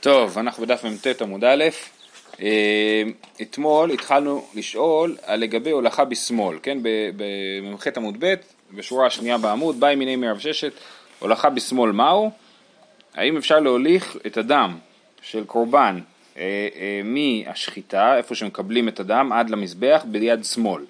טוב, אנחנו בדף מ"ט עמוד א', אה, אתמול התחלנו לשאול על לגבי הולכה בשמאל, כן, במ"ח עמוד ב', בשורה השנייה בעמוד, באי מיני מרב ששת, הולכה בשמאל מהו? האם אפשר להוליך את הדם של קורבן אה, אה, מהשחיטה, איפה שמקבלים את הדם, עד למזבח ביד שמאל?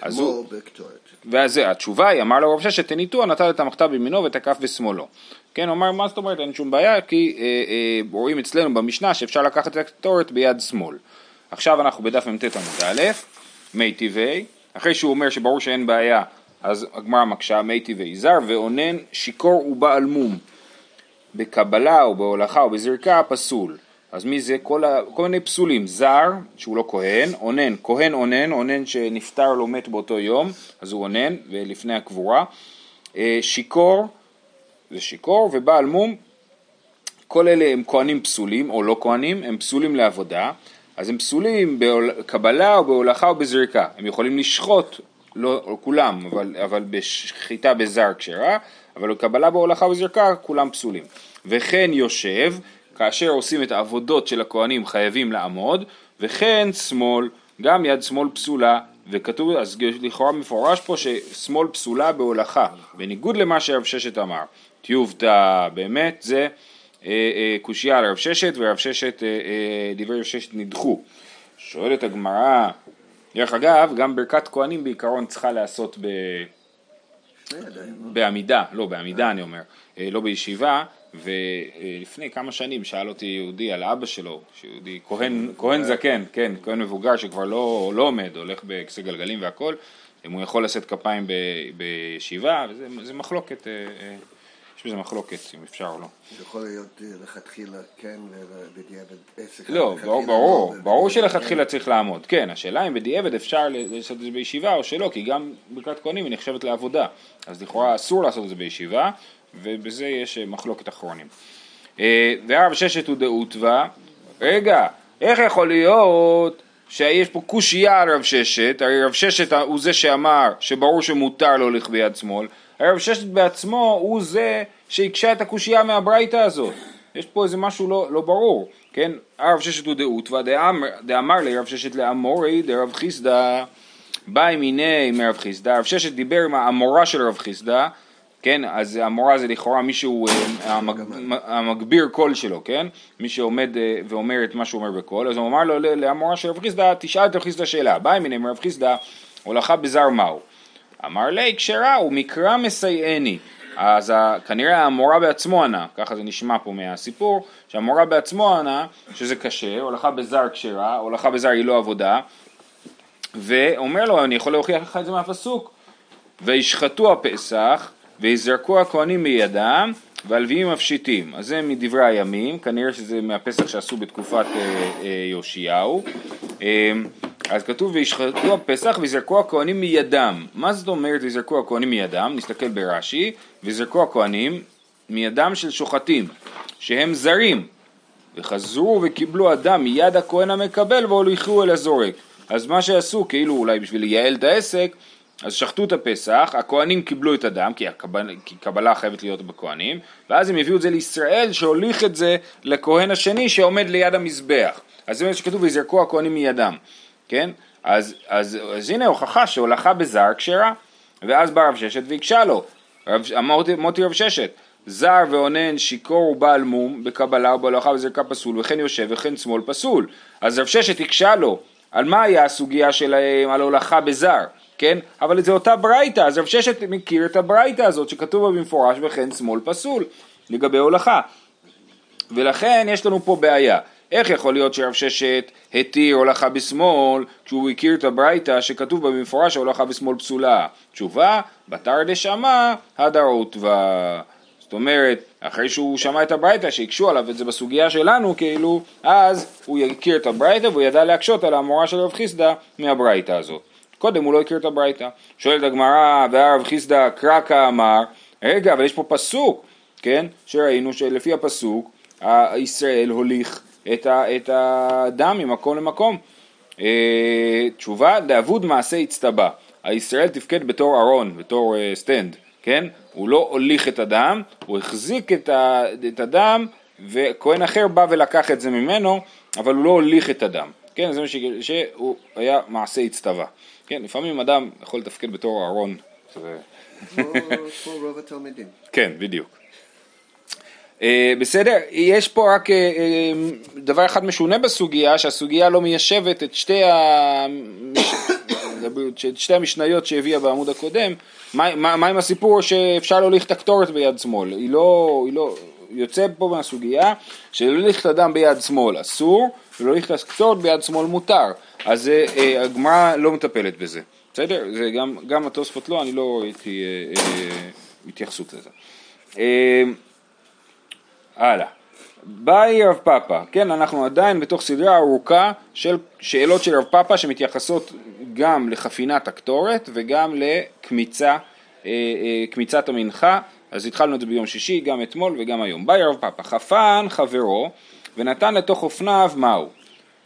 כמו בקטורת. ואז התשובה היא, אמר לו רב ששת, תניתו, נטל את המחטא בימינו ואת הכף בשמאלו. כן, הוא אמר, מה זאת אומרת, אין שום בעיה, כי אה, אה, רואים אצלנו במשנה שאפשר לקחת את הקטורת ביד שמאל. עכשיו אנחנו בדף מ"ט עמוד א', מי טבעי, אחרי שהוא אומר שברור שאין בעיה, אז הגמרא מקשה, מי טבעי זר ואונן שיכור ובעל מום. בקבלה או בהולכה או בזרקה פסול. אז מי זה? כל, ה, כל מיני פסולים, זר, שהוא לא כהן, אונן, כהן אונן, אונן שנפטר לא מת באותו יום, אז הוא אונן, ולפני הקבורה, אה, שיכור, זה שיכור, ובעל מום, כל אלה הם כהנים פסולים או לא כהנים, הם פסולים לעבודה, אז הם פסולים בקבלה או בהולכה או בזריקה, הם יכולים לשחוט, לא, כולם, אבל, אבל בשחיטה בזר כשרה, אבל בקבלה בהולכה או בזריקה כולם פסולים. וכן יושב, כאשר עושים את העבודות של הכהנים חייבים לעמוד, וכן שמאל, גם יד שמאל פסולה, וכתוב, אז לכאורה מפורש פה ששמאל פסולה בהולכה, בניגוד למה שרב ששת אמר. טיובתא, באמת זה אה, אה, קושייה על רב ששת, ורב ששת, אה, דברי רב ששת נדחו. שואלת הגמרא, דרך אגב, גם ברכת כהנים בעיקרון צריכה להיעשות ב... בעמידה, לא בעמידה אני אומר, לא בישיבה, ולפני כמה שנים שאל אותי יהודי על אבא שלו, שיהודי, כהן, כהן זקן, כן, כהן מבוגר שכבר לא, לא עומד, הולך בכיסא גלגלים והכל, אם הוא יכול לשאת כפיים ב, בישיבה, וזה מחלוקת, אה, אה, יש בזה מחלוקת אם אפשר או לא. זה יכול להיות לכתחילה כן ובדיעבד עסק. לא, ברור, ברור, ברור שלכתחילה צריך לעמוד, כן, השאלה אם בדיעבד אפשר לעשות את זה בישיבה או שלא, כי גם ברכת כהנים היא נחשבת לעבודה, אז לכאורה אסור לעשות את זה בישיבה, ובזה יש מחלוקת אחרונים. והרב ששת הוא דאותווה, רגע, איך יכול להיות שיש פה קושייה על רב ששת, הרי רב ששת הוא זה שאמר שברור שמותר להוליך ביד שמאל, הרי רב ששת בעצמו הוא זה שהקשה את הקושייה מהברייתא הזאת, יש פה איזה משהו לא, לא ברור, כן, הרב ששת הוא דאותווה, דאמר לי רב ששת לאמורי דרב חיסדא, באי מיני מרב חיסדא, רב ששת דיבר עם האמורה של רב חיסדא, כן, אז המורה זה לכאורה מישהו, אה, המגביר קול שלו, כן, מי שעומד אה, ואומר את מה שהוא אומר בקול, אז הוא אמר לו למורה של רב חיסדא, תשאל את רב חיסדא שאלה, באי מיני מרב חיסדא, הולכה בזר מהו? אמר לי, כשרה, ומקרא מסייעני. אז כנראה המורה בעצמו ענה, ככה זה נשמע פה מהסיפור, שהמורה בעצמו ענה שזה קשה, הולכה בזר כשרה, הולכה בזר היא לא עבודה, ואומר לו, אני יכול להוכיח לך את זה מהפסוק, וישחטו הפסח ויזרקו הכהנים מידם והלוויים מפשיטים. אז זה מדברי הימים, כנראה שזה מהפסח שעשו בתקופת אה, אה, יאשיהו. אה, אז כתוב וישחטו הפסח ויזרקו הכהנים מידם. מה זאת אומרת ויזרקו הכהנים מידם? נסתכל ברש"י, ויזרקו הכהנים מידם של שוחטים, שהם זרים, וחזרו וקיבלו אדם מיד הכהן המקבל והוליכו אל הזורק. אז מה שעשו, כאילו אולי בשביל לייעל את העסק, אז שחטו את הפסח, הכהנים קיבלו את הדם, כי, הקבל, כי קבלה חייבת להיות בכהנים, ואז הם הביאו את זה לישראל שהוליך את זה לכהן השני שעומד ליד המזבח. אז זה מה שכתוב, ויזרקו הכהנים מידם, כן? אז, אז, אז הנה הוכחה שהולכה בזר כשרה. ואז בא רב ששת והקשה לו, רב, מוטי, מוטי רב ששת, זר ואונן שיכור ובעל מום בקבלה ובהולכה בזרקה פסול וכן יושב וכן שמאל פסול. אז רב ששת הקשה לו, על מה היה הסוגיה שלהם על הולכה בזר? כן? אבל זה אותה ברייתא, אז רב ששת מכיר את הברייתא הזאת שכתוב בה במפורש וכן שמאל פסול לגבי הולכה. ולכן יש לנו פה בעיה. איך יכול להיות שרב ששת התיר הולכה בשמאל כשהוא הכיר את הברייתא שכתוב בה במפורש שהולכה בשמאל פסולה? תשובה, בתר דשמע הדרותווה. זאת אומרת, אחרי שהוא שמע את הברייתא שהקשו עליו את זה בסוגיה שלנו כאילו, אז הוא הכיר את הברייתא והוא ידע להקשות על המורה של רב חיסדא מהברייתא הזאת. קודם הוא לא הכיר את הברייתא. שואלת הגמרא, והא רב חסדא קרא קאמר, רגע, אבל יש פה פסוק, כן? שראינו שלפי הפסוק, ישראל הוליך את, ה, את הדם ממקום למקום. אה, תשובה, דעבוד מעשה איצטבא. הישראל תפקד בתור ארון, בתור uh, stand, כן? הוא לא הוליך את הדם, הוא החזיק את, ה, את הדם וכהן אחר בא ולקח את זה ממנו, אבל הוא לא הוליך את הדם, כן, זה מה. שהוא היה מעשה הצטווה, כן, לפעמים אדם יכול לתפקד בתור אהרון, כמו רוב התלמידים. כן, בדיוק. אה, בסדר, יש פה רק אה, אה, דבר אחד משונה בסוגיה, שהסוגיה לא מיישבת את שתי, ה... את שתי המשניות שהביאה בעמוד הקודם, מה, מה, מה עם הסיפור שאפשר להוליך את הקטורת ביד שמאל, היא לא, היא לא, יוצא פה מהסוגיה שלהוליך את הדם ביד שמאל אסור, ולהוליך את הקטורת ביד שמאל מותר, אז אה, הגמרא לא מטפלת בזה, בסדר? זה גם, גם התוספות לא, אני לא ראיתי אה, אה, התייחסות לזה. אה, הלאה. באי רב פאפא, כן, אנחנו עדיין בתוך סדרה ארוכה של שאלות של רב פאפא שמתייחסות גם לחפינת הקטורת וגם לקמיצה, אה, אה, קמיצת המנחה, אז התחלנו את זה ביום שישי, גם אתמול וגם היום. באי רב פאפא, חפן חברו ונתן לתוך אופניו מהו?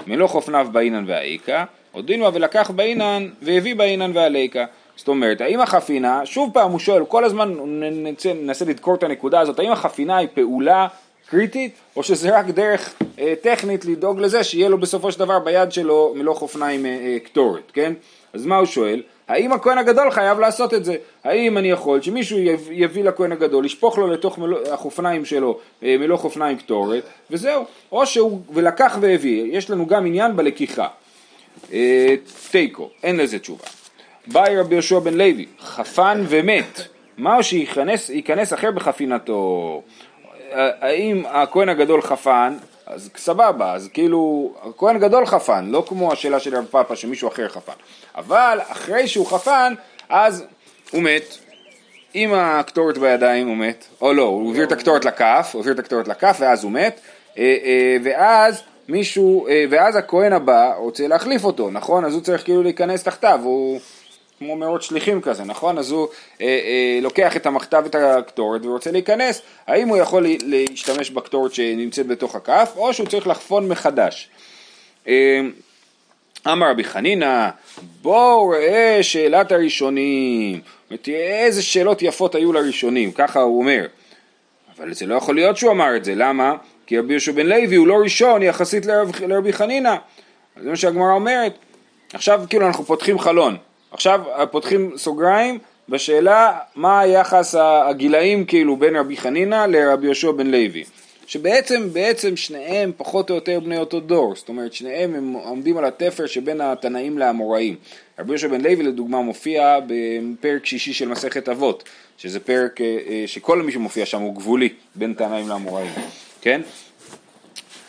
מלוך אופניו באינן והאיכא, הודינוה ולקח באינן והביא באינן והליקה. זאת אומרת, האם החפינה, שוב פעם הוא שואל, כל הזמן ננסה, ננסה לדקור את הנקודה הזאת, האם החפינה היא פעולה קריטית, או שזה רק דרך אה, טכנית לדאוג לזה שיהיה לו בסופו של דבר ביד שלו מלוך אופניים אה, אה, קטורת, כן? אז מה הוא שואל? האם הכהן הגדול חייב לעשות את זה? האם אני יכול שמישהו יביא לכהן הגדול, ישפוך לו לתוך החופניים שלו אה, מלוך אופניים קטורת, וזהו. או שהוא, ולקח והביא, יש לנו גם עניין בלקיחה. אה, תיקו, אין לזה תשובה. באי רבי יהושע בן לוי, חפן ומת, מהו שייכנס אחר בחפינתו? האם הכהן הגדול חפן, אז סבבה, אז כאילו, הכהן גדול חפן, לא כמו השאלה של רב פאפה שמישהו אחר חפן. אבל אחרי שהוא חפן, אז הוא מת. עם הקטורת בידיים הוא מת, או לא, הוא העביר את הקטורת לכף, הוא העביר את הקטורת לכף ואז הוא מת, אה, אה, ואז מישהו, אה, ואז הכהן הבא רוצה להחליף אותו, נכון? אז הוא צריך כאילו להיכנס תחתיו, הוא... כמו מאות שליחים כזה, נכון? אז הוא אה, אה, לוקח את המכתב ואת הקטורת ורוצה להיכנס, האם הוא יכול להשתמש בקטורת שנמצאת בתוך הכף, או שהוא צריך לחפון מחדש. אה, אמר רבי חנינא, בואו ראה שאלת הראשונים, ותראה איזה שאלות יפות היו לראשונים, ככה הוא אומר. אבל זה לא יכול להיות שהוא אמר את זה, למה? כי רבי יהושע בן לוי הוא לא ראשון יחסית לרב, לרבי חנינא. זה מה שהגמרא אומרת. עכשיו כאילו אנחנו פותחים חלון, עכשיו פותחים סוגריים בשאלה מה היחס הגילאים כאילו בין רבי חנינא לרבי יהושע בן לוי. שבעצם בעצם שניהם פחות או יותר בני אותו דור, זאת אומרת שניהם הם עומדים על התפר שבין התנאים לאמוראים. רבי יהושע בן לוי לדוגמה מופיע בפרק שישי של מסכת אבות, שזה פרק אה, אה, שכל מי שמופיע שם הוא גבולי בין תנאים לאמוראים, כן?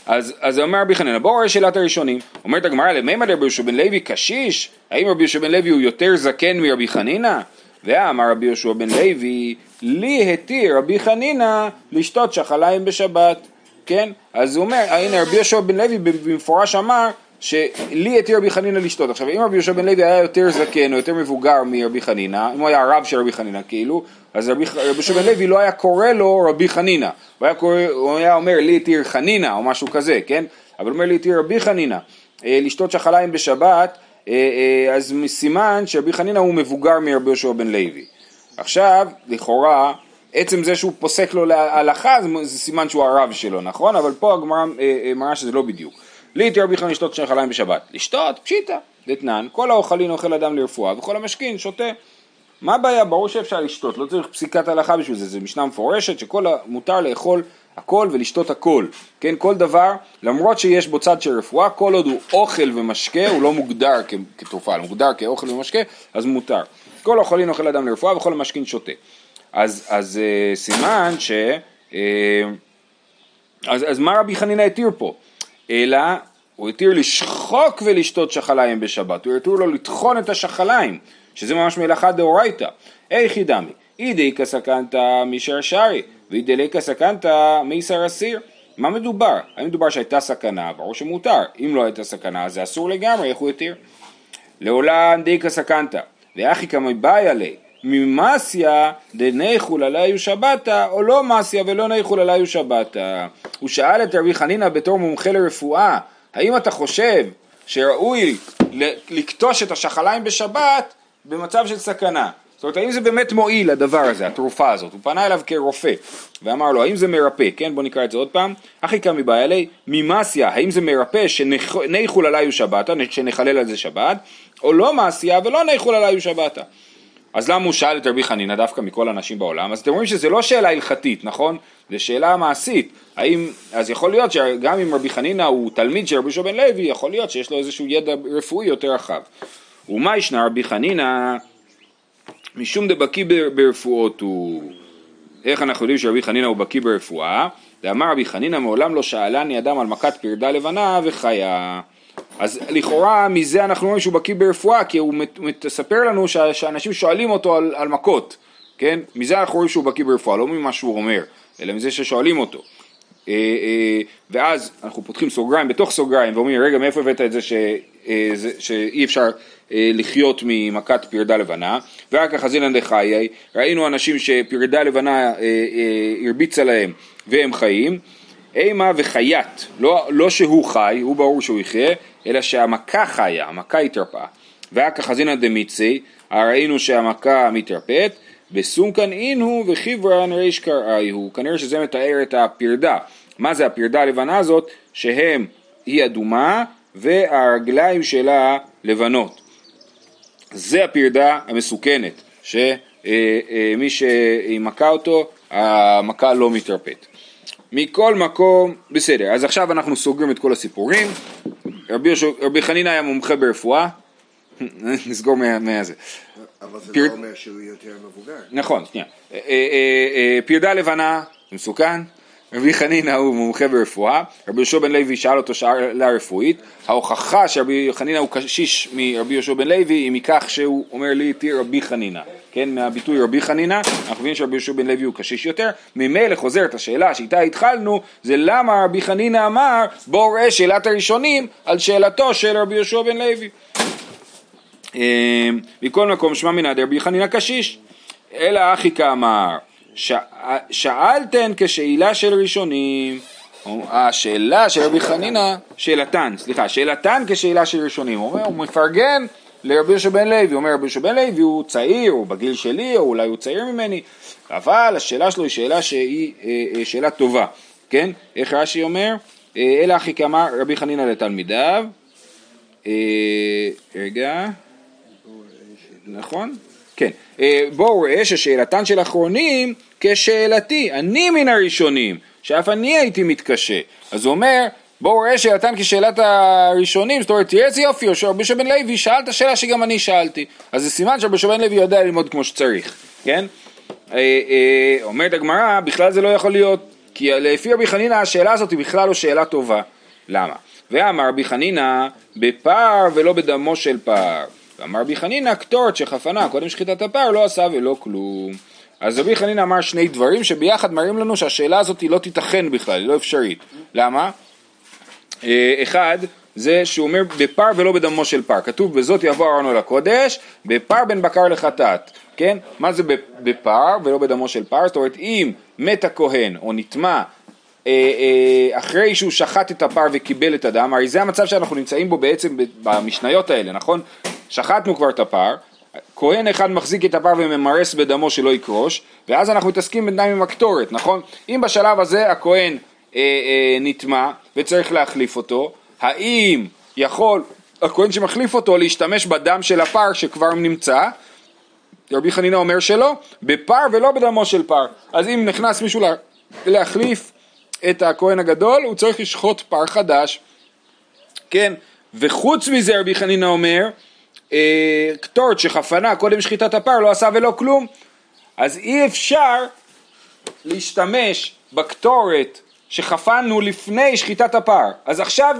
אז, אז אומר רבי חנינא, בואו רואה שאלת הראשונים, אומרת הגמרא, למימא רבי יהושע בן לוי קשיש? האם רבי יהושע בן לוי הוא יותר זקן מרבי חנינא? ואמר רבי יהושע בן לוי, לי התיר רבי חנינא לשתות שחליים בשבת, כן? אז הוא אומר, הנה רבי יהושע בן לוי במפורש אמר שלי התיר רבי חנינא לשתות. עכשיו אם רבי יהושע בן לוי היה יותר זקן או יותר מבוגר מרבי חנינא, אם הוא היה הרב של רבי חנינא כאילו, אז רבי יהושע בן לוי לא היה קורא לו רבי חנינא, הוא הוא היה אומר לי התיר חנינא או משהו כזה, כן? אבל הוא אומר לי התיר רבי חנינא, אה, לשתות שחליים בשבת, אה, אה, אז סימן שרבי חנינא הוא מבוגר מרבי יהושע בן לוי. עכשיו, לכאורה, עצם זה שהוא פוסק לו להלכה זה סימן שהוא הרב שלו, נכון? אבל פה הגמרא מראה שזה לא בדיוק. לי תהיה רבי חנין לשתות שני חליים בשבת. לשתות, פשיטא, דתנן, כל האוכלין אוכל אדם לרפואה וכל המשכין שותה. מה הבעיה? ברור שאפשר לשתות, לא צריך פסיקת הלכה בשביל זה, זה משנה מפורשת שכל מותר לאכול הכל ולשתות הכל, כן? כל דבר, למרות שיש בו צד של רפואה, כל עוד הוא אוכל ומשקה, הוא לא מוגדר כתרופה, הוא מוגדר כאוכל ומשקה, אז מותר. כל האוכלין אוכל אדם לרפואה וכל המשכין שותה. אז, אז uh, סימן ש... Uh, אז, אז מה רבי חנינא התיר פה? אלא הוא התיר לשחוק ולשתות שחליים בשבת, הוא התיר לו לטחון את השחליים, שזה ממש מלאכה דאורייתא. איכי דמי, אידי כסקנתא משרשרי, ואידי ליקא סקנתא מישר אסיר. מה מדובר? האם מדובר שהייתה סכנה? ברור שמותר. אם לא הייתה סכנה, זה אסור לגמרי, איך הוא התיר? לעולם דיקא סכנתא, ואחי כמי באי עלי, ממסיה דניחול עליו שבתא, או לא מסיה ולא ניחול עליו שבתא. הוא שאל את רבי חנינא בתור מומחה לרפואה, האם אתה חושב שראוי לקטוש את השחליים בשבת במצב של סכנה? זאת אומרת, האם זה באמת מועיל הדבר הזה, התרופה הזאת? הוא פנה אליו כרופא ואמר לו, האם זה מרפא? כן, בוא נקרא את זה עוד פעם. אחי קמי בא אלי, ממסיה, האם זה מרפא שניחול עליו שבתה, שנחלל על זה שבת, או לא מסיה ולא ניחול עליו שבתה. אז למה הוא שאל את רבי חנינא דווקא מכל האנשים בעולם? אז אתם רואים שזה לא שאלה הלכתית, נכון? זה שאלה מעשית. האם, אז יכול להיות שגם אם רבי חנינא הוא תלמיד של רבי יהושע בן לוי, יכול להיות שיש לו איזשהו ידע רפואי יותר רחב. ומה ישנה רבי חנינא משום דבקי ברפואות הוא... איך אנחנו יודעים שרבי חנינא הוא בקי ברפואה? ואמר רבי חנינא מעולם לא שאלני אדם על מכת פרדה לבנה וחיה. אז לכאורה מזה אנחנו רואים שהוא בקיא ברפואה, כי הוא מספר לנו שאנשים שואלים אותו על, על מכות, כן? מזה אנחנו רואים שהוא בקיא ברפואה, לא ממה שהוא אומר, אלא מזה ששואלים אותו. אה, אה, ואז אנחנו פותחים סוגריים בתוך סוגריים ואומרים רגע מאיפה הבאת את זה ש, אה, שאי אפשר לחיות ממכת פרדה לבנה ורק החזינן דחיי ראינו אנשים שפרדה לבנה הרביצה להם והם חיים אימה וחייט, לא, לא שהוא חי, הוא ברור שהוא יחיה, אלא שהמכה חיה, המכה התרפאה. חזינא דמיצי, ראינו שהמכה מתרפאת, בסומקן אינו וחיברן ריש קראיהו, כנראה שזה מתאר את הפרדה. מה זה הפרדה הלבנה הזאת? שהם, היא אדומה והרגליים שלה לבנות. זה הפרדה המסוכנת, שמי אה, אה, שהיא מכה אותו, המכה לא מתרפאת. מכל מקום, בסדר, אז עכשיו אנחנו סוגרים את כל הסיפורים. רבי, רבי חנינא היה מומחה ברפואה, נסגור מהזה. אבל זה פיר... לא אומר שהוא יותר מבוגר. נכון, שנייה. אה, אה, אה, פרדה לבנה, זה מסוכן. רבי חנינא הוא מומחה ברפואה, רבי יהושע בן לוי שאל אותו שאלה רפואית, ההוכחה שרבי חנינא הוא קשיש מרבי יהושע בן לוי היא מכך שהוא אומר לי תהיה רבי חנינא, כן, מהביטוי רבי חנינא, אנחנו מבינים שרבי יהושע בן לוי הוא קשיש יותר, ממילא חוזרת השאלה שאיתה התחלנו, זה למה רבי חנינא אמר בואו ראה שאלת הראשונים על שאלתו של רבי יהושע בן לוי. אמ, מכל מקום שמע מנא דרבי חנינא קשיש, אלא אחי כאמר שאלתן כשאלה של ראשונים, השאלה של רבי חנינא, שאלתן, סליחה, שאלתן כשאלה של ראשונים, הוא אומר, הוא מפרגן לרבי יהושע בן לוי, הוא אומר רבי יהושע בן לוי הוא צעיר, הוא בגיל שלי, או אולי הוא צעיר ממני, אבל השאלה שלו היא שאלה שהיא אה, אה, שאלה טובה, כן? איך רש"י אומר? אה, אלא אחי כאמר רבי חנינא לתלמידיו, רגע, נכון? כן. אה, בואו ראה ששאלתן של אחרונים כשאלתי, אני מן הראשונים, שאף אני הייתי מתקשה. אז הוא אומר, בואו ראה שאלתן כשאלת הראשונים, זאת אומרת, תראה איזה יופי, שרבי בן לוי שאל את השאלה שגם אני שאלתי. אז זה סימן שרבי בן לוי יודע ללמוד כמו שצריך, כן? אה, אה, אומרת הגמרא, בכלל זה לא יכול להיות, כי לפי רבי חנינא השאלה הזאת היא בכלל לא שאלה טובה. למה? ואמר רבי חנינא, בפר ולא בדמו של פר. ואמר רבי חנינא קטורת שחפנה קודם שחיטת הפר לא עשה ולא כלום. אז רבי חנינא אמר שני דברים שביחד מראים לנו שהשאלה הזאת היא לא תיתכן בכלל, היא לא אפשרית. למה? אה, אחד, זה שהוא אומר בפר ולא בדמו של פר. כתוב בזאת יבוא ארנו אל הקודש, בפר בין בקר לחטאת. כן? מה זה בפר ולא בדמו של פר? זאת אומרת אם מת הכהן או נטמע אה, אה, אחרי שהוא שחט את הפר וקיבל את הדם, הרי זה המצב שאנחנו נמצאים בו בעצם במשניות האלה, נכון? שחטנו כבר את הפר, כהן אחד מחזיק את הפר וממרס בדמו שלא יקרוש, ואז אנחנו מתעסקים בינתיים עם הקטורת, נכון? אם בשלב הזה הכהן אה, אה, נטמע וצריך להחליף אותו, האם יכול הכהן שמחליף אותו להשתמש בדם של הפר שכבר נמצא? רבי חנינא אומר שלא, בפר ולא בדמו של פר. אז אם נכנס מישהו לה, להחליף את הכהן הגדול, הוא צריך לשחוט פר חדש, כן? וחוץ מזה רבי חנינא אומר, קטורת שחפנה קודם שחיטת הפר לא עשה ולא כלום, אז אי אפשר להשתמש בקטורת שחפנו לפני שחיטת הפר. אז עכשיו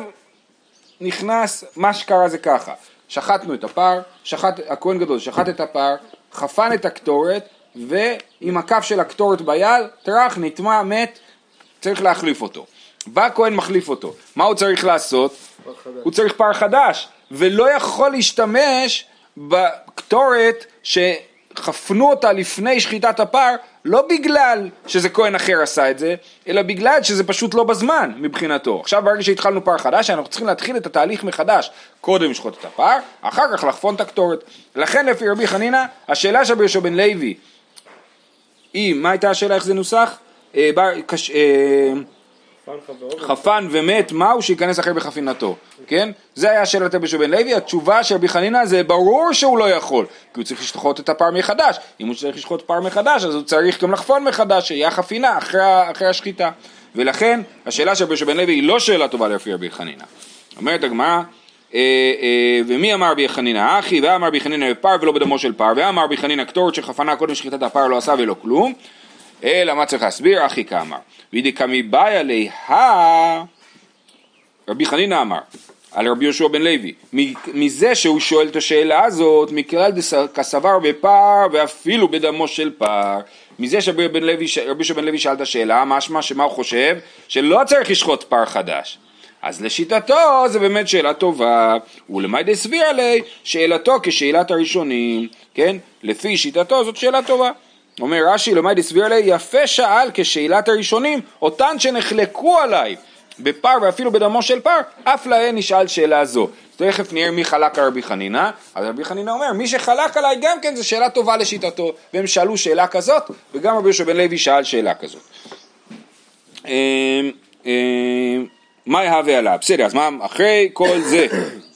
נכנס, מה שקרה זה ככה, שחטנו את הפר, שחט, הכהן גדול שחט את הפר, חפן את הקטורת, ועם הכף של הקטורת ביד, טראח, נטמע, מת, צריך להחליף אותו. בא כהן מחליף אותו, מה הוא צריך לעשות? הוא צריך פר חדש, ולא יכול להשתמש בקטורת ש... חפנו אותה לפני שחיטת הפר, לא בגלל שזה כהן אחר עשה את זה, אלא בגלל שזה פשוט לא בזמן מבחינתו. עכשיו ברגע שהתחלנו פר חדש, אנחנו צריכים להתחיל את התהליך מחדש. קודם לשחוט את הפר, אחר כך לחפון את הקטורת. לכן לפי רבי חנינא, השאלה של יהושע בן לוי, היא, מה הייתה השאלה, איך זה נוסח? אה, בר, קש, אה, חפן ומת, מהו שייכנס אחר בחפינתו, כן? זה היה שאלת רבי בן לוי, התשובה של רבי חנינא זה ברור שהוא לא יכול, כי הוא צריך לשחוט את הפר מחדש, אם הוא צריך לשחוט פר מחדש אז הוא צריך גם לחפון מחדש, שיהיה חפינה אחרי, אחרי השחיטה, ולכן השאלה של רבי בן לוי היא לא שאלה טובה לפי רבי חנינא. אומרת הגמרא אה, אה, ומי אמר רבי חנינא? אחי ואמר רבי חנינא בפר ולא בדמו של פר ואמר רבי חנינא קטורת שחפנה קודם שחיטת הפר לא עשה ולא כלום אלא מה צריך להסביר? אחי כאמר. וידי קמי באיה ליהה, רבי חנינא אמר, על רבי יהושע בן לוי, מזה שהוא שואל את השאלה הזאת, מכלל כסבר בפר ואפילו בדמו של פר. מזה שרבי יהושע בן לוי שאל את השאלה, משמע שמה הוא חושב? שלא צריך לשחוט פר חדש. אז לשיטתו זה באמת שאלה טובה, ולמאי דסביר עלי, שאלתו כשאלת הראשונים, כן? לפי שיטתו זאת שאלה טובה. אומר רש"י, למד הסביר עליה, יפה שאל כשאלת הראשונים, אותן שנחלקו עליי בפר ואפילו בדמו של פר, אף להן נשאל שאלה זו. תכף נראה מי חלק על רבי חנינא, אז רבי חנינא אומר, מי שחלק עליי גם כן זו שאלה טובה לשיטתו, והם שאלו שאלה כזאת, וגם רבי יהושע בן לוי שאל שאלה כזאת. אמ, אמ, מה יהווה עליו? בסדר, אז מה, אחרי כל זה,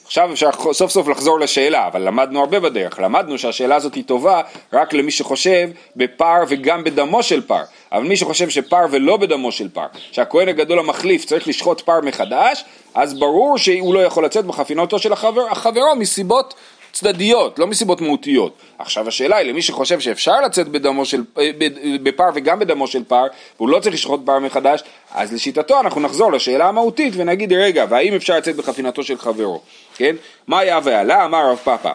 עכשיו אפשר סוף סוף לחזור לשאלה, אבל למדנו הרבה בדרך. למדנו שהשאלה הזאת היא טובה רק למי שחושב בפר וגם בדמו של פר. אבל מי שחושב שפר ולא בדמו של פר, שהכהן הגדול המחליף צריך לשחוט פר מחדש, אז ברור שהוא לא יכול לצאת בחפינותו של החבר, החברו מסיבות צדדיות, לא מסיבות מהותיות. עכשיו השאלה היא למי שחושב שאפשר לצאת בדמו של, אה, בפר וגם בדמו של פר, והוא לא צריך לשחוט פר מחדש, אז לשיטתו אנחנו נחזור לשאלה המהותית ונגיד רגע, והאם אפשר לצאת בחפינתו של חברו, כן? מה היה ועלה? אמר רב פאפא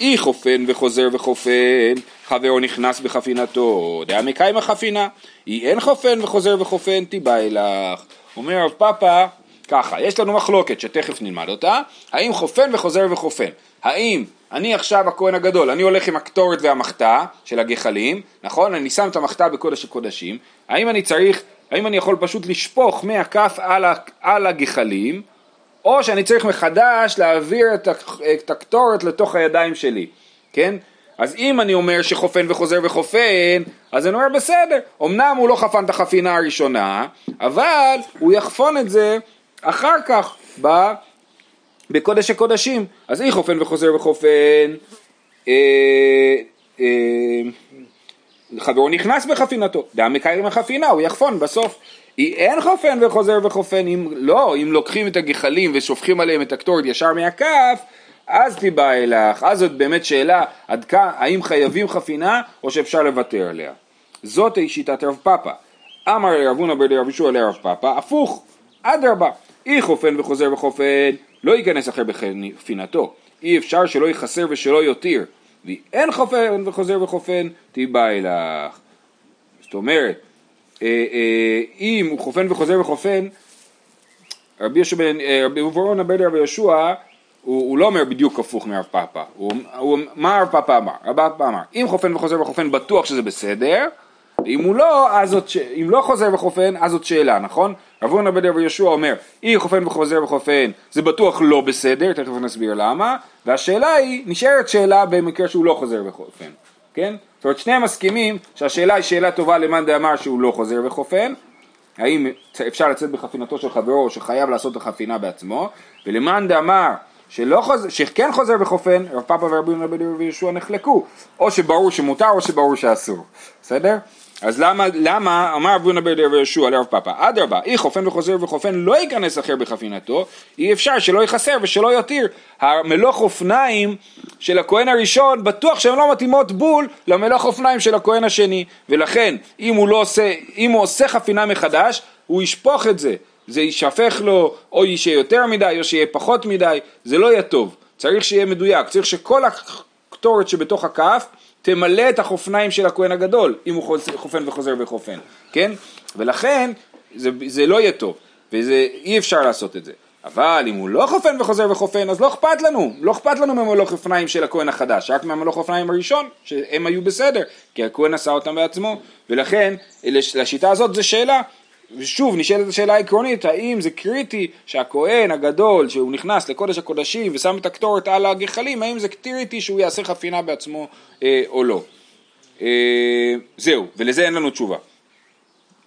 אי חופן וחוזר וחופן, חברו נכנס בחפינתו, דעה מקיים החפינה, אי אין חופן וחוזר וחופן, תיבא אלך. אומר רב פאפא, ככה, יש לנו מחלוקת שתכף נלמד אותה, האם חופן וחוזר וחופן, האם אני עכשיו הכהן הגדול, אני הולך עם הקטורת והמחתה של הגחלים, נכון? אני שם את המחתה בקודש הקודשים, האם אני צריך, האם אני יכול פשוט לשפוך מהכף על, על הגחלים, או שאני צריך מחדש להעביר את הקטורת לתוך הידיים שלי, כן? אז אם אני אומר שחופן וחוזר וחופן, אז אני אומר בסדר, אמנם הוא לא חפן את החפינה הראשונה, אבל הוא יחפון את זה אחר כך, ב... בקודש הקודשים. אז אי חופן וחוזר וחופן, אה, אה, חברו נכנס בחפינתו, דם מקיים החפינה, הוא יחפון בסוף. אין חופן וחוזר וחופן, אם לא, אם לוקחים את הגחלים ושופכים עליהם את הקטורת ישר מהכף, אז תיבא אלך, אז זאת באמת שאלה עד כאן, האם חייבים חפינה או שאפשר לוותר עליה. זאת שיטת רב פאפא. אמר לרבונה ברדי רב ישוע לרב פאפא, הפוך, אדרבה, אי חופן וחוזר וחופן, לא ייכנס אחר בחפינתו, אי אפשר שלא ייחסר ושלא יותיר, ואין חופן וחוזר וחופן, תיבא אלך. זאת אומרת, אה, אה, אם הוא חופן וחוזר וחופן, רבי יהושע אה, רבי אברון הבן רבי יהושע, הוא, הוא לא אומר בדיוק הפוך מרב פאפא, הוא, הוא, מה רב פאפא אמר? רב פאפא אמר, אם חופן וחוזר וחופן בטוח שזה בסדר, אם הוא לא, אז זאת, אם לא חוזר וחופן, אז זאת שאלה, נכון? רב אברון הבן רבי יהושע אומר, אם חופן וחוזר וחופן, זה בטוח לא בסדר, תכף נסביר למה, והשאלה היא, נשארת שאלה במקרה שהוא לא חוזר וחופן, כן? זאת אומרת שניהם מסכימים שהשאלה היא שאלה טובה למאן דאמר שהוא לא חוזר וחופן, האם אפשר לצאת בחפינתו של חברו שחייב לעשות את החפינה בעצמו, ולמאן דאמר שלא חוז... שכן חוזר וחופן, רב פאפה ורבי יהושע נחלקו, או שברור שמותר או שברור שאסור, בסדר? אז למה, למה אמר רבי יהודה בר יהושע לרב פאפא, אדרבה, אי חופן וחוזר וחופן לא ייכנס אחר בחפינתו, אי אפשר שלא יכסר ושלא יותיר. המלוך אופניים של הכהן הראשון, בטוח שהן לא מתאימות בול למלוך אופניים של הכהן השני, ולכן אם הוא, לא עושה, אם הוא עושה חפינה מחדש, הוא ישפוך את זה, זה יישפך לו, או שיהיה יותר מדי, או שיהיה פחות מדי, זה לא יהיה טוב, צריך שיהיה מדויק, צריך שכל הקטורת שבתוך הכף תמלא את החופניים של הכהן הגדול, אם הוא חופן וחוזר וחופן, כן? ולכן זה, זה לא יהיה טוב, ואי אפשר לעשות את זה. אבל אם הוא לא חופן וחוזר וחופן, אז לא אכפת לנו, לא אכפת לנו מהמלוך אופניים של הכהן החדש, רק מהמלוך אופניים הראשון, שהם היו בסדר, כי הכהן עשה אותם בעצמו, ולכן לשיטה הזאת זה שאלה, ושוב נשאלת השאלה העקרונית, האם זה קריטי שהכהן הגדול, שהוא נכנס לקודש הקודשים ושם את הקטורת על הגחלים, האם זה קריטי שהוא יעשה חפינה בעצמו אה, או לא. אה, זהו, ולזה אין לנו תשובה.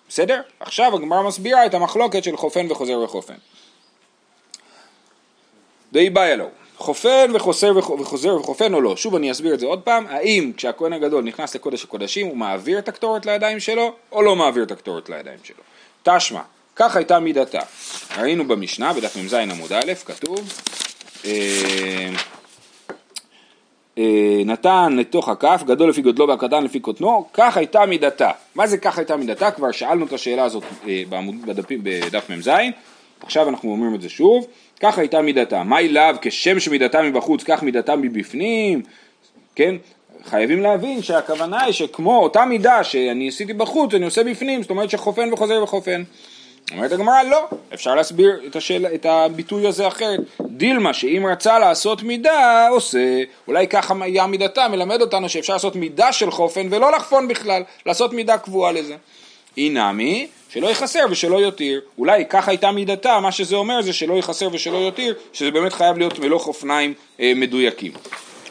בסדר? עכשיו הגמרא מסבירה את המחלוקת של חופן וחוזר וחופן. די בעיה לו, חופן וחוזר וחוזר וחופן או לא, שוב אני אסביר את זה עוד פעם, האם כשהכהן הגדול נכנס לקודש הקודשים הוא מעביר את הקטורת לידיים שלו או לא מעביר את הקטורת לידיים שלו. תשמע, כך הייתה מידתה. ראינו במשנה, בדף מ"ז עמוד א', כתוב אה, אה, נתן לתוך הכף, גדול לפי גודלו והקטן לפי קוטנו, כך הייתה מידתה. מה זה כך הייתה מידתה? כבר שאלנו את השאלה הזאת אה, בדפים, בדף מ"ז, עכשיו אנחנו אומרים את זה שוב, כך הייתה מידתה. מהי לאו כשם שמידתה מבחוץ, כך מידתה מבפנים, כן? חייבים להבין שהכוונה היא שכמו אותה מידה שאני עשיתי בחוץ, אני עושה בפנים, זאת אומרת שחופן וחוזר וחופן. אומרת הגמרא לא, אפשר להסביר את, השאל, את הביטוי הזה אחרת. דילמה שאם רצה לעשות מידה, עושה, אולי ככה היה מידתה, מלמד אותנו שאפשר לעשות מידה של חופן ולא לחפון בכלל, לעשות מידה קבועה לזה. אי נמי, שלא יחסר ושלא יותיר. אולי ככה הייתה מידתה, מה שזה אומר זה שלא יחסר ושלא יותיר, שזה באמת חייב להיות מלוך אופניים אה, מדויקים.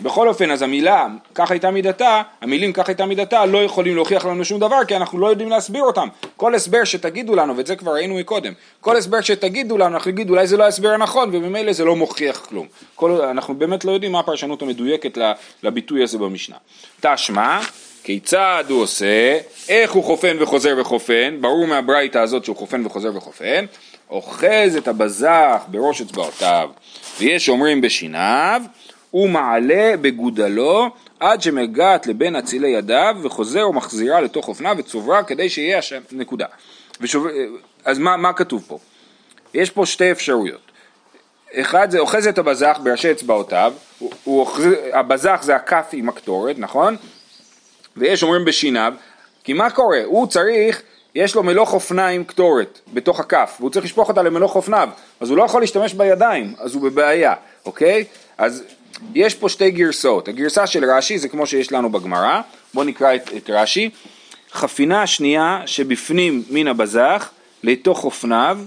בכל אופן, אז המילה, כך הייתה מידתה, המילים כך הייתה מידתה, לא יכולים להוכיח לנו שום דבר, כי אנחנו לא יודעים להסביר אותם. כל הסבר שתגידו לנו, ואת זה כבר ראינו מקודם, כל הסבר שתגידו לנו, אנחנו נגיד אולי זה לא ההסבר הנכון, וממילא זה לא מוכיח כלום. כל, אנחנו באמת לא יודעים מה הפרשנות המדויקת לביטוי הזה במשנה. תשמע, כיצד הוא עושה, איך הוא חופן וחוזר וחופן, ברור מהברייתא הזאת שהוא חופן וחוזר וחופן, אוחז את הבזח בראש אצבעותיו, ויש אומרים בשיניו, הוא מעלה בגודלו עד שמגעת לבין אצילי ידיו וחוזר ומחזירה לתוך אופניו וצוברה כדי שיהיה השם, נקודה. ושוב, אז מה, מה כתוב פה? יש פה שתי אפשרויות. אחד זה אוחז את הבזח בראשי אצבעותיו, הוא, הוא אוחז, הבזח זה הכף עם הקטורת, נכון? ויש אומרים בשיניו, כי מה קורה? הוא צריך, יש לו מלוך אופניים קטורת בתוך הכף, והוא צריך לשפוך אותה למלוך אופניו, אז הוא לא יכול להשתמש בידיים, אז הוא בבעיה, אוקיי? אז יש פה שתי גרסאות, הגרסה של רש"י זה כמו שיש לנו בגמרא, בואו נקרא את, את רש"י, חפינה שנייה שבפנים מן הבזח לתוך אופניו,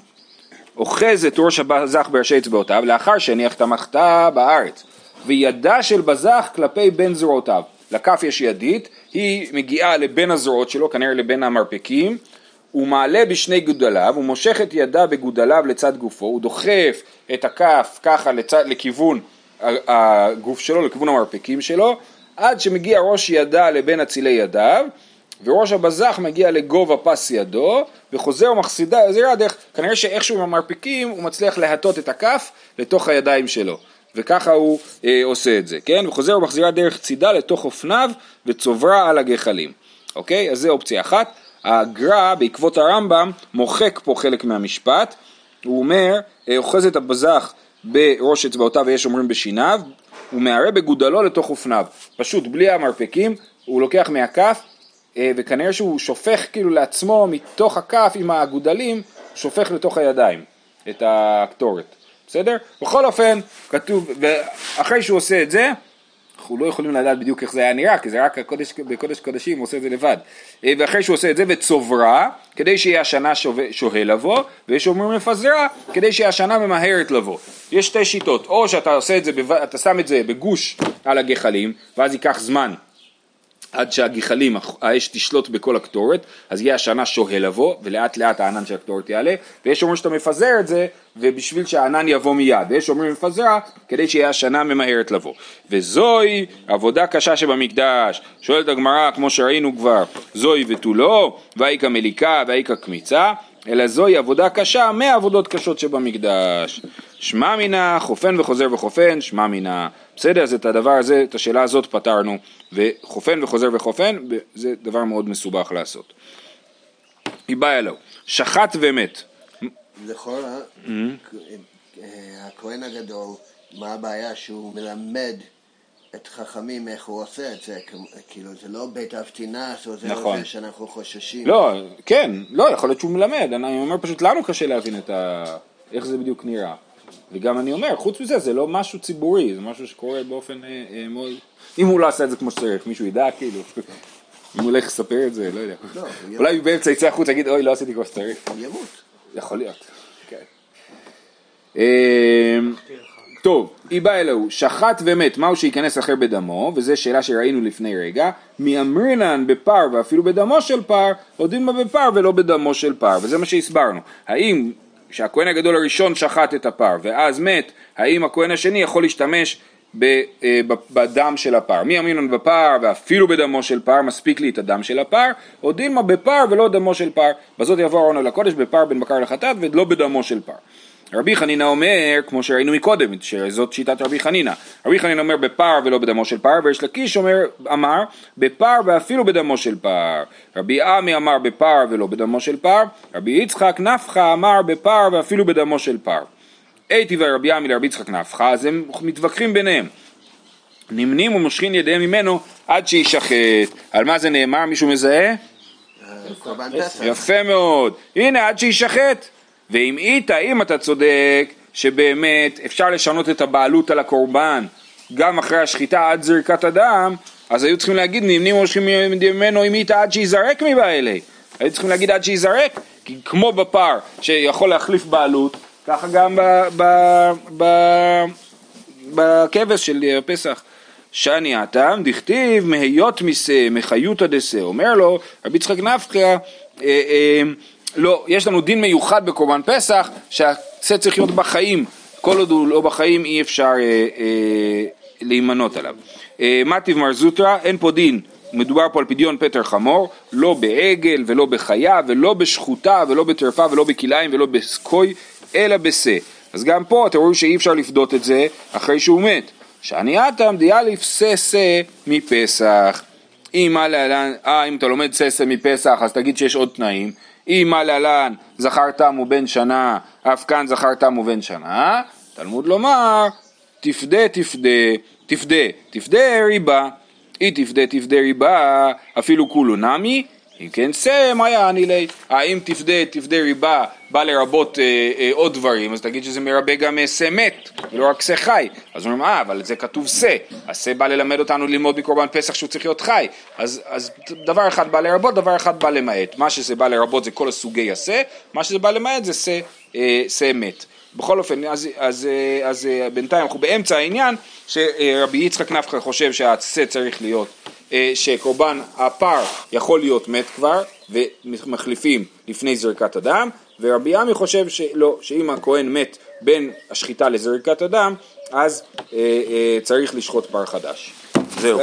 אוחז את ראש הבזח בראשי אצבעותיו לאחר שהניח את המחתה בארץ, וידה של בזח כלפי בין זרועותיו, לכף יש ידית, היא מגיעה לבין הזרועות שלו, כנראה לבין המרפקים, הוא מעלה בשני גודליו, הוא מושך את ידה בגודליו לצד גופו, הוא דוחף את הכף ככה לצד, לכיוון הגוף שלו, לכיוון המרפקים שלו, עד שמגיע ראש ידה לבין אצילי ידיו, וראש הבזח מגיע לגובה פס ידו, וחוזר ומחסידה, זה יראה דרך, כנראה שאיכשהו עם המרפקים הוא מצליח להטות את הכף לתוך הידיים שלו. וככה הוא אה, עושה את זה, כן? וחוזר ומחזירה דרך צידה לתוך אופניו וצוברה על הגחלים. אוקיי? אז זה אופציה אחת. הגר"א בעקבות הרמב"ם מוחק פה חלק מהמשפט, הוא אומר, אה, אוחז את הבזח בראש אצבעותיו ויש אומרים בשיניו, הוא מערה בגודלו לתוך אופניו, פשוט בלי המרפקים, הוא לוקח מהכף אה, וכנראה שהוא שופך כאילו לעצמו מתוך הכף עם הגודלים, שופך לתוך הידיים את הקטורת. בסדר? בכל אופן, כתוב, ואחרי שהוא עושה את זה, אנחנו לא יכולים לדעת בדיוק איך זה היה נראה, כי זה רק הקודש, בקודש קודשים הוא עושה את זה לבד. אה, ואחרי שהוא עושה את זה וצוברה, כדי שיהיה השנה שוהה לבוא, ויש אומרים מפזרה, כדי שיהיה השנה ממהרת לבוא. יש שתי שיטות, או שאתה עושה את זה, אתה שם את זה בגוש על הגחלים, ואז ייקח זמן עד שהגחלים, האש תשלוט בכל הקטורת, אז יהיה השנה שוהה לבוא, ולאט לאט הענן של הקטורת יעלה, ויש אומרים שאתה מפזר את זה, ובשביל שהענן יבוא מיד, ויש אומרים מפזרה, כדי שיהיה השנה ממהרת לבוא. וזוהי עבודה קשה שבמקדש, שואלת הגמרא, כמו שראינו כבר, זוהי ותו לא, והאיכא מליקה והאיכא קמיצה, אלא זוהי עבודה קשה מעבודות קשות שבמקדש. שמע מינה, חופן וחוזר וחופן, שמע מינה. בסדר, אז את הדבר הזה, את השאלה הזאת פתרנו, וחופן וחוזר וחופן, זה דבר מאוד מסובך לעשות. היא באה אלוהו, שחט ומת. לכאורה, mm-hmm. הכהן הגדול, מה הבעיה שהוא מלמד את חכמים איך הוא עושה את זה, כאילו זה לא בית אבטינס או זה נכון. זה שאנחנו חוששים. לא, כן, לא, יכול להיות שהוא מלמד, אני אומר פשוט לנו קשה להבין את ה... איך זה בדיוק נראה. וגם אני אומר, חוץ מזה, זה לא משהו ציבורי, זה משהו שקורה באופן אה, אה, מאוד... אם הוא לא עשה את זה כמו שצריך, מישהו ידע כאילו, אם הוא הולך לספר את זה, לא יודע. לא. אולי באמצע יצא החוצה, יגיד, אוי, לא עשיתי כמו שצריך. ימות. יכול להיות. כן. אמ, טוב, היא באה אלוהו, שחט ומת, מהו שייכנס אחר בדמו, וזו שאלה שראינו לפני רגע, מאמרינן בפר ואפילו בדמו של פר, עודים בה בפר ולא בדמו של פר, וזה מה שהסברנו. האם כשהכהן הגדול הראשון שחט את הפר ואז מת, האם הכהן השני יכול להשתמש אה, בדם של הפר? מי אמרינן בפר ואפילו בדמו של פר, מספיק לי את הדם של הפר, או דילמה בפר ולא דמו של פר, בזאת יבוא ארון אל הקודש בפר בין בקר לחטאת ולא בדמו של פר. רבי חנינא אומר, כמו שראינו מקודם, שזאת שיטת רבי חנינא, רבי חנינא אומר בפר ולא בדמו של פר, ויש לקיש אומר, אמר בפר ואפילו בדמו של פר, רבי עמי אמר בפר ולא בדמו של פר, רבי יצחק נפחא אמר בפר ואפילו בדמו של פר. הייתי ורבי עמי לרבי יצחק נפחא, אז הם מתווכחים ביניהם. נמנים ומושכין ידיהם ממנו עד שישחט. על מה זה נאמר? מישהו מזהה? אה. יפה מאוד. הנה, עד שישחט. ואם איתה, אם אתה צודק, שבאמת אפשר לשנות את הבעלות על הקורבן גם אחרי השחיטה עד זריקת הדם, אז היו צריכים להגיד נמנים מושכים ממנו אם איתה עד שיזרק מבעלי. היו צריכים להגיד עד שיזרק, כי כמו בפר שיכול להחליף בעלות, ככה גם בכבש של פסח. שאני הטעם דכתיב מהיות משה מחיותא דשה אומר לו רבי יצחק נפחא אה, אה, לא יש לנו דין מיוחד בקורבן פסח שהשה צריך להיות בחיים כל עוד הוא לא בחיים אי אפשר אה, אה, להימנות עליו אה, מטיב מר זוטרא אין פה דין מדובר פה על פדיון פטר חמור, לא בעגל ולא בחיה ולא בשחוטה ולא בטרפה ולא בכלאיים ולא בסקוי, אלא בשה. אז גם פה אתם רואים שאי אפשר לפדות את זה אחרי שהוא מת. שאני אטם דיאליף ססה מפסח. אם להלן, אה אם אתה לומד ססה מפסח אז תגיד שיש עוד תנאים. אם מה להלן זכר תם ובן שנה, אף כאן זכר תם ובן שנה, תלמוד לומר תפדה תפדה, תפדה, תפדה ריבה. אי תפדה תפדה ריבה אפילו כולו נמי, אם כן שא מה יעני לי? האם תפדה תפדה ריבה בא לרבות אה, אה, עוד דברים, אז תגיד שזה מרבה גם אה, שא מת, ולא רק שא חי. אז אומרים, אה, אבל זה כתוב שא, אז שא בא ללמד אותנו ללמוד מקורבן פסח שהוא צריך להיות חי. אז, אז דבר אחד בא לרבות, דבר אחד בא למעט. מה שזה בא לרבות זה כל הסוגי השא, מה שזה בא למעט זה שא, אה, מת. בכל אופן, אז, אז, אה, אז אה, בינתיים אנחנו באמצע העניין שרבי יצחק נפחא חושב שהשה צריך להיות, אה, שקורבן הפר יכול להיות מת כבר ומחליפים לפני זריקת הדם ורבי עמי חושב שלא, שאם הכהן מת בין השחיטה לזריקת הדם אז אה, אה, צריך לשחוט פר חדש. זהו.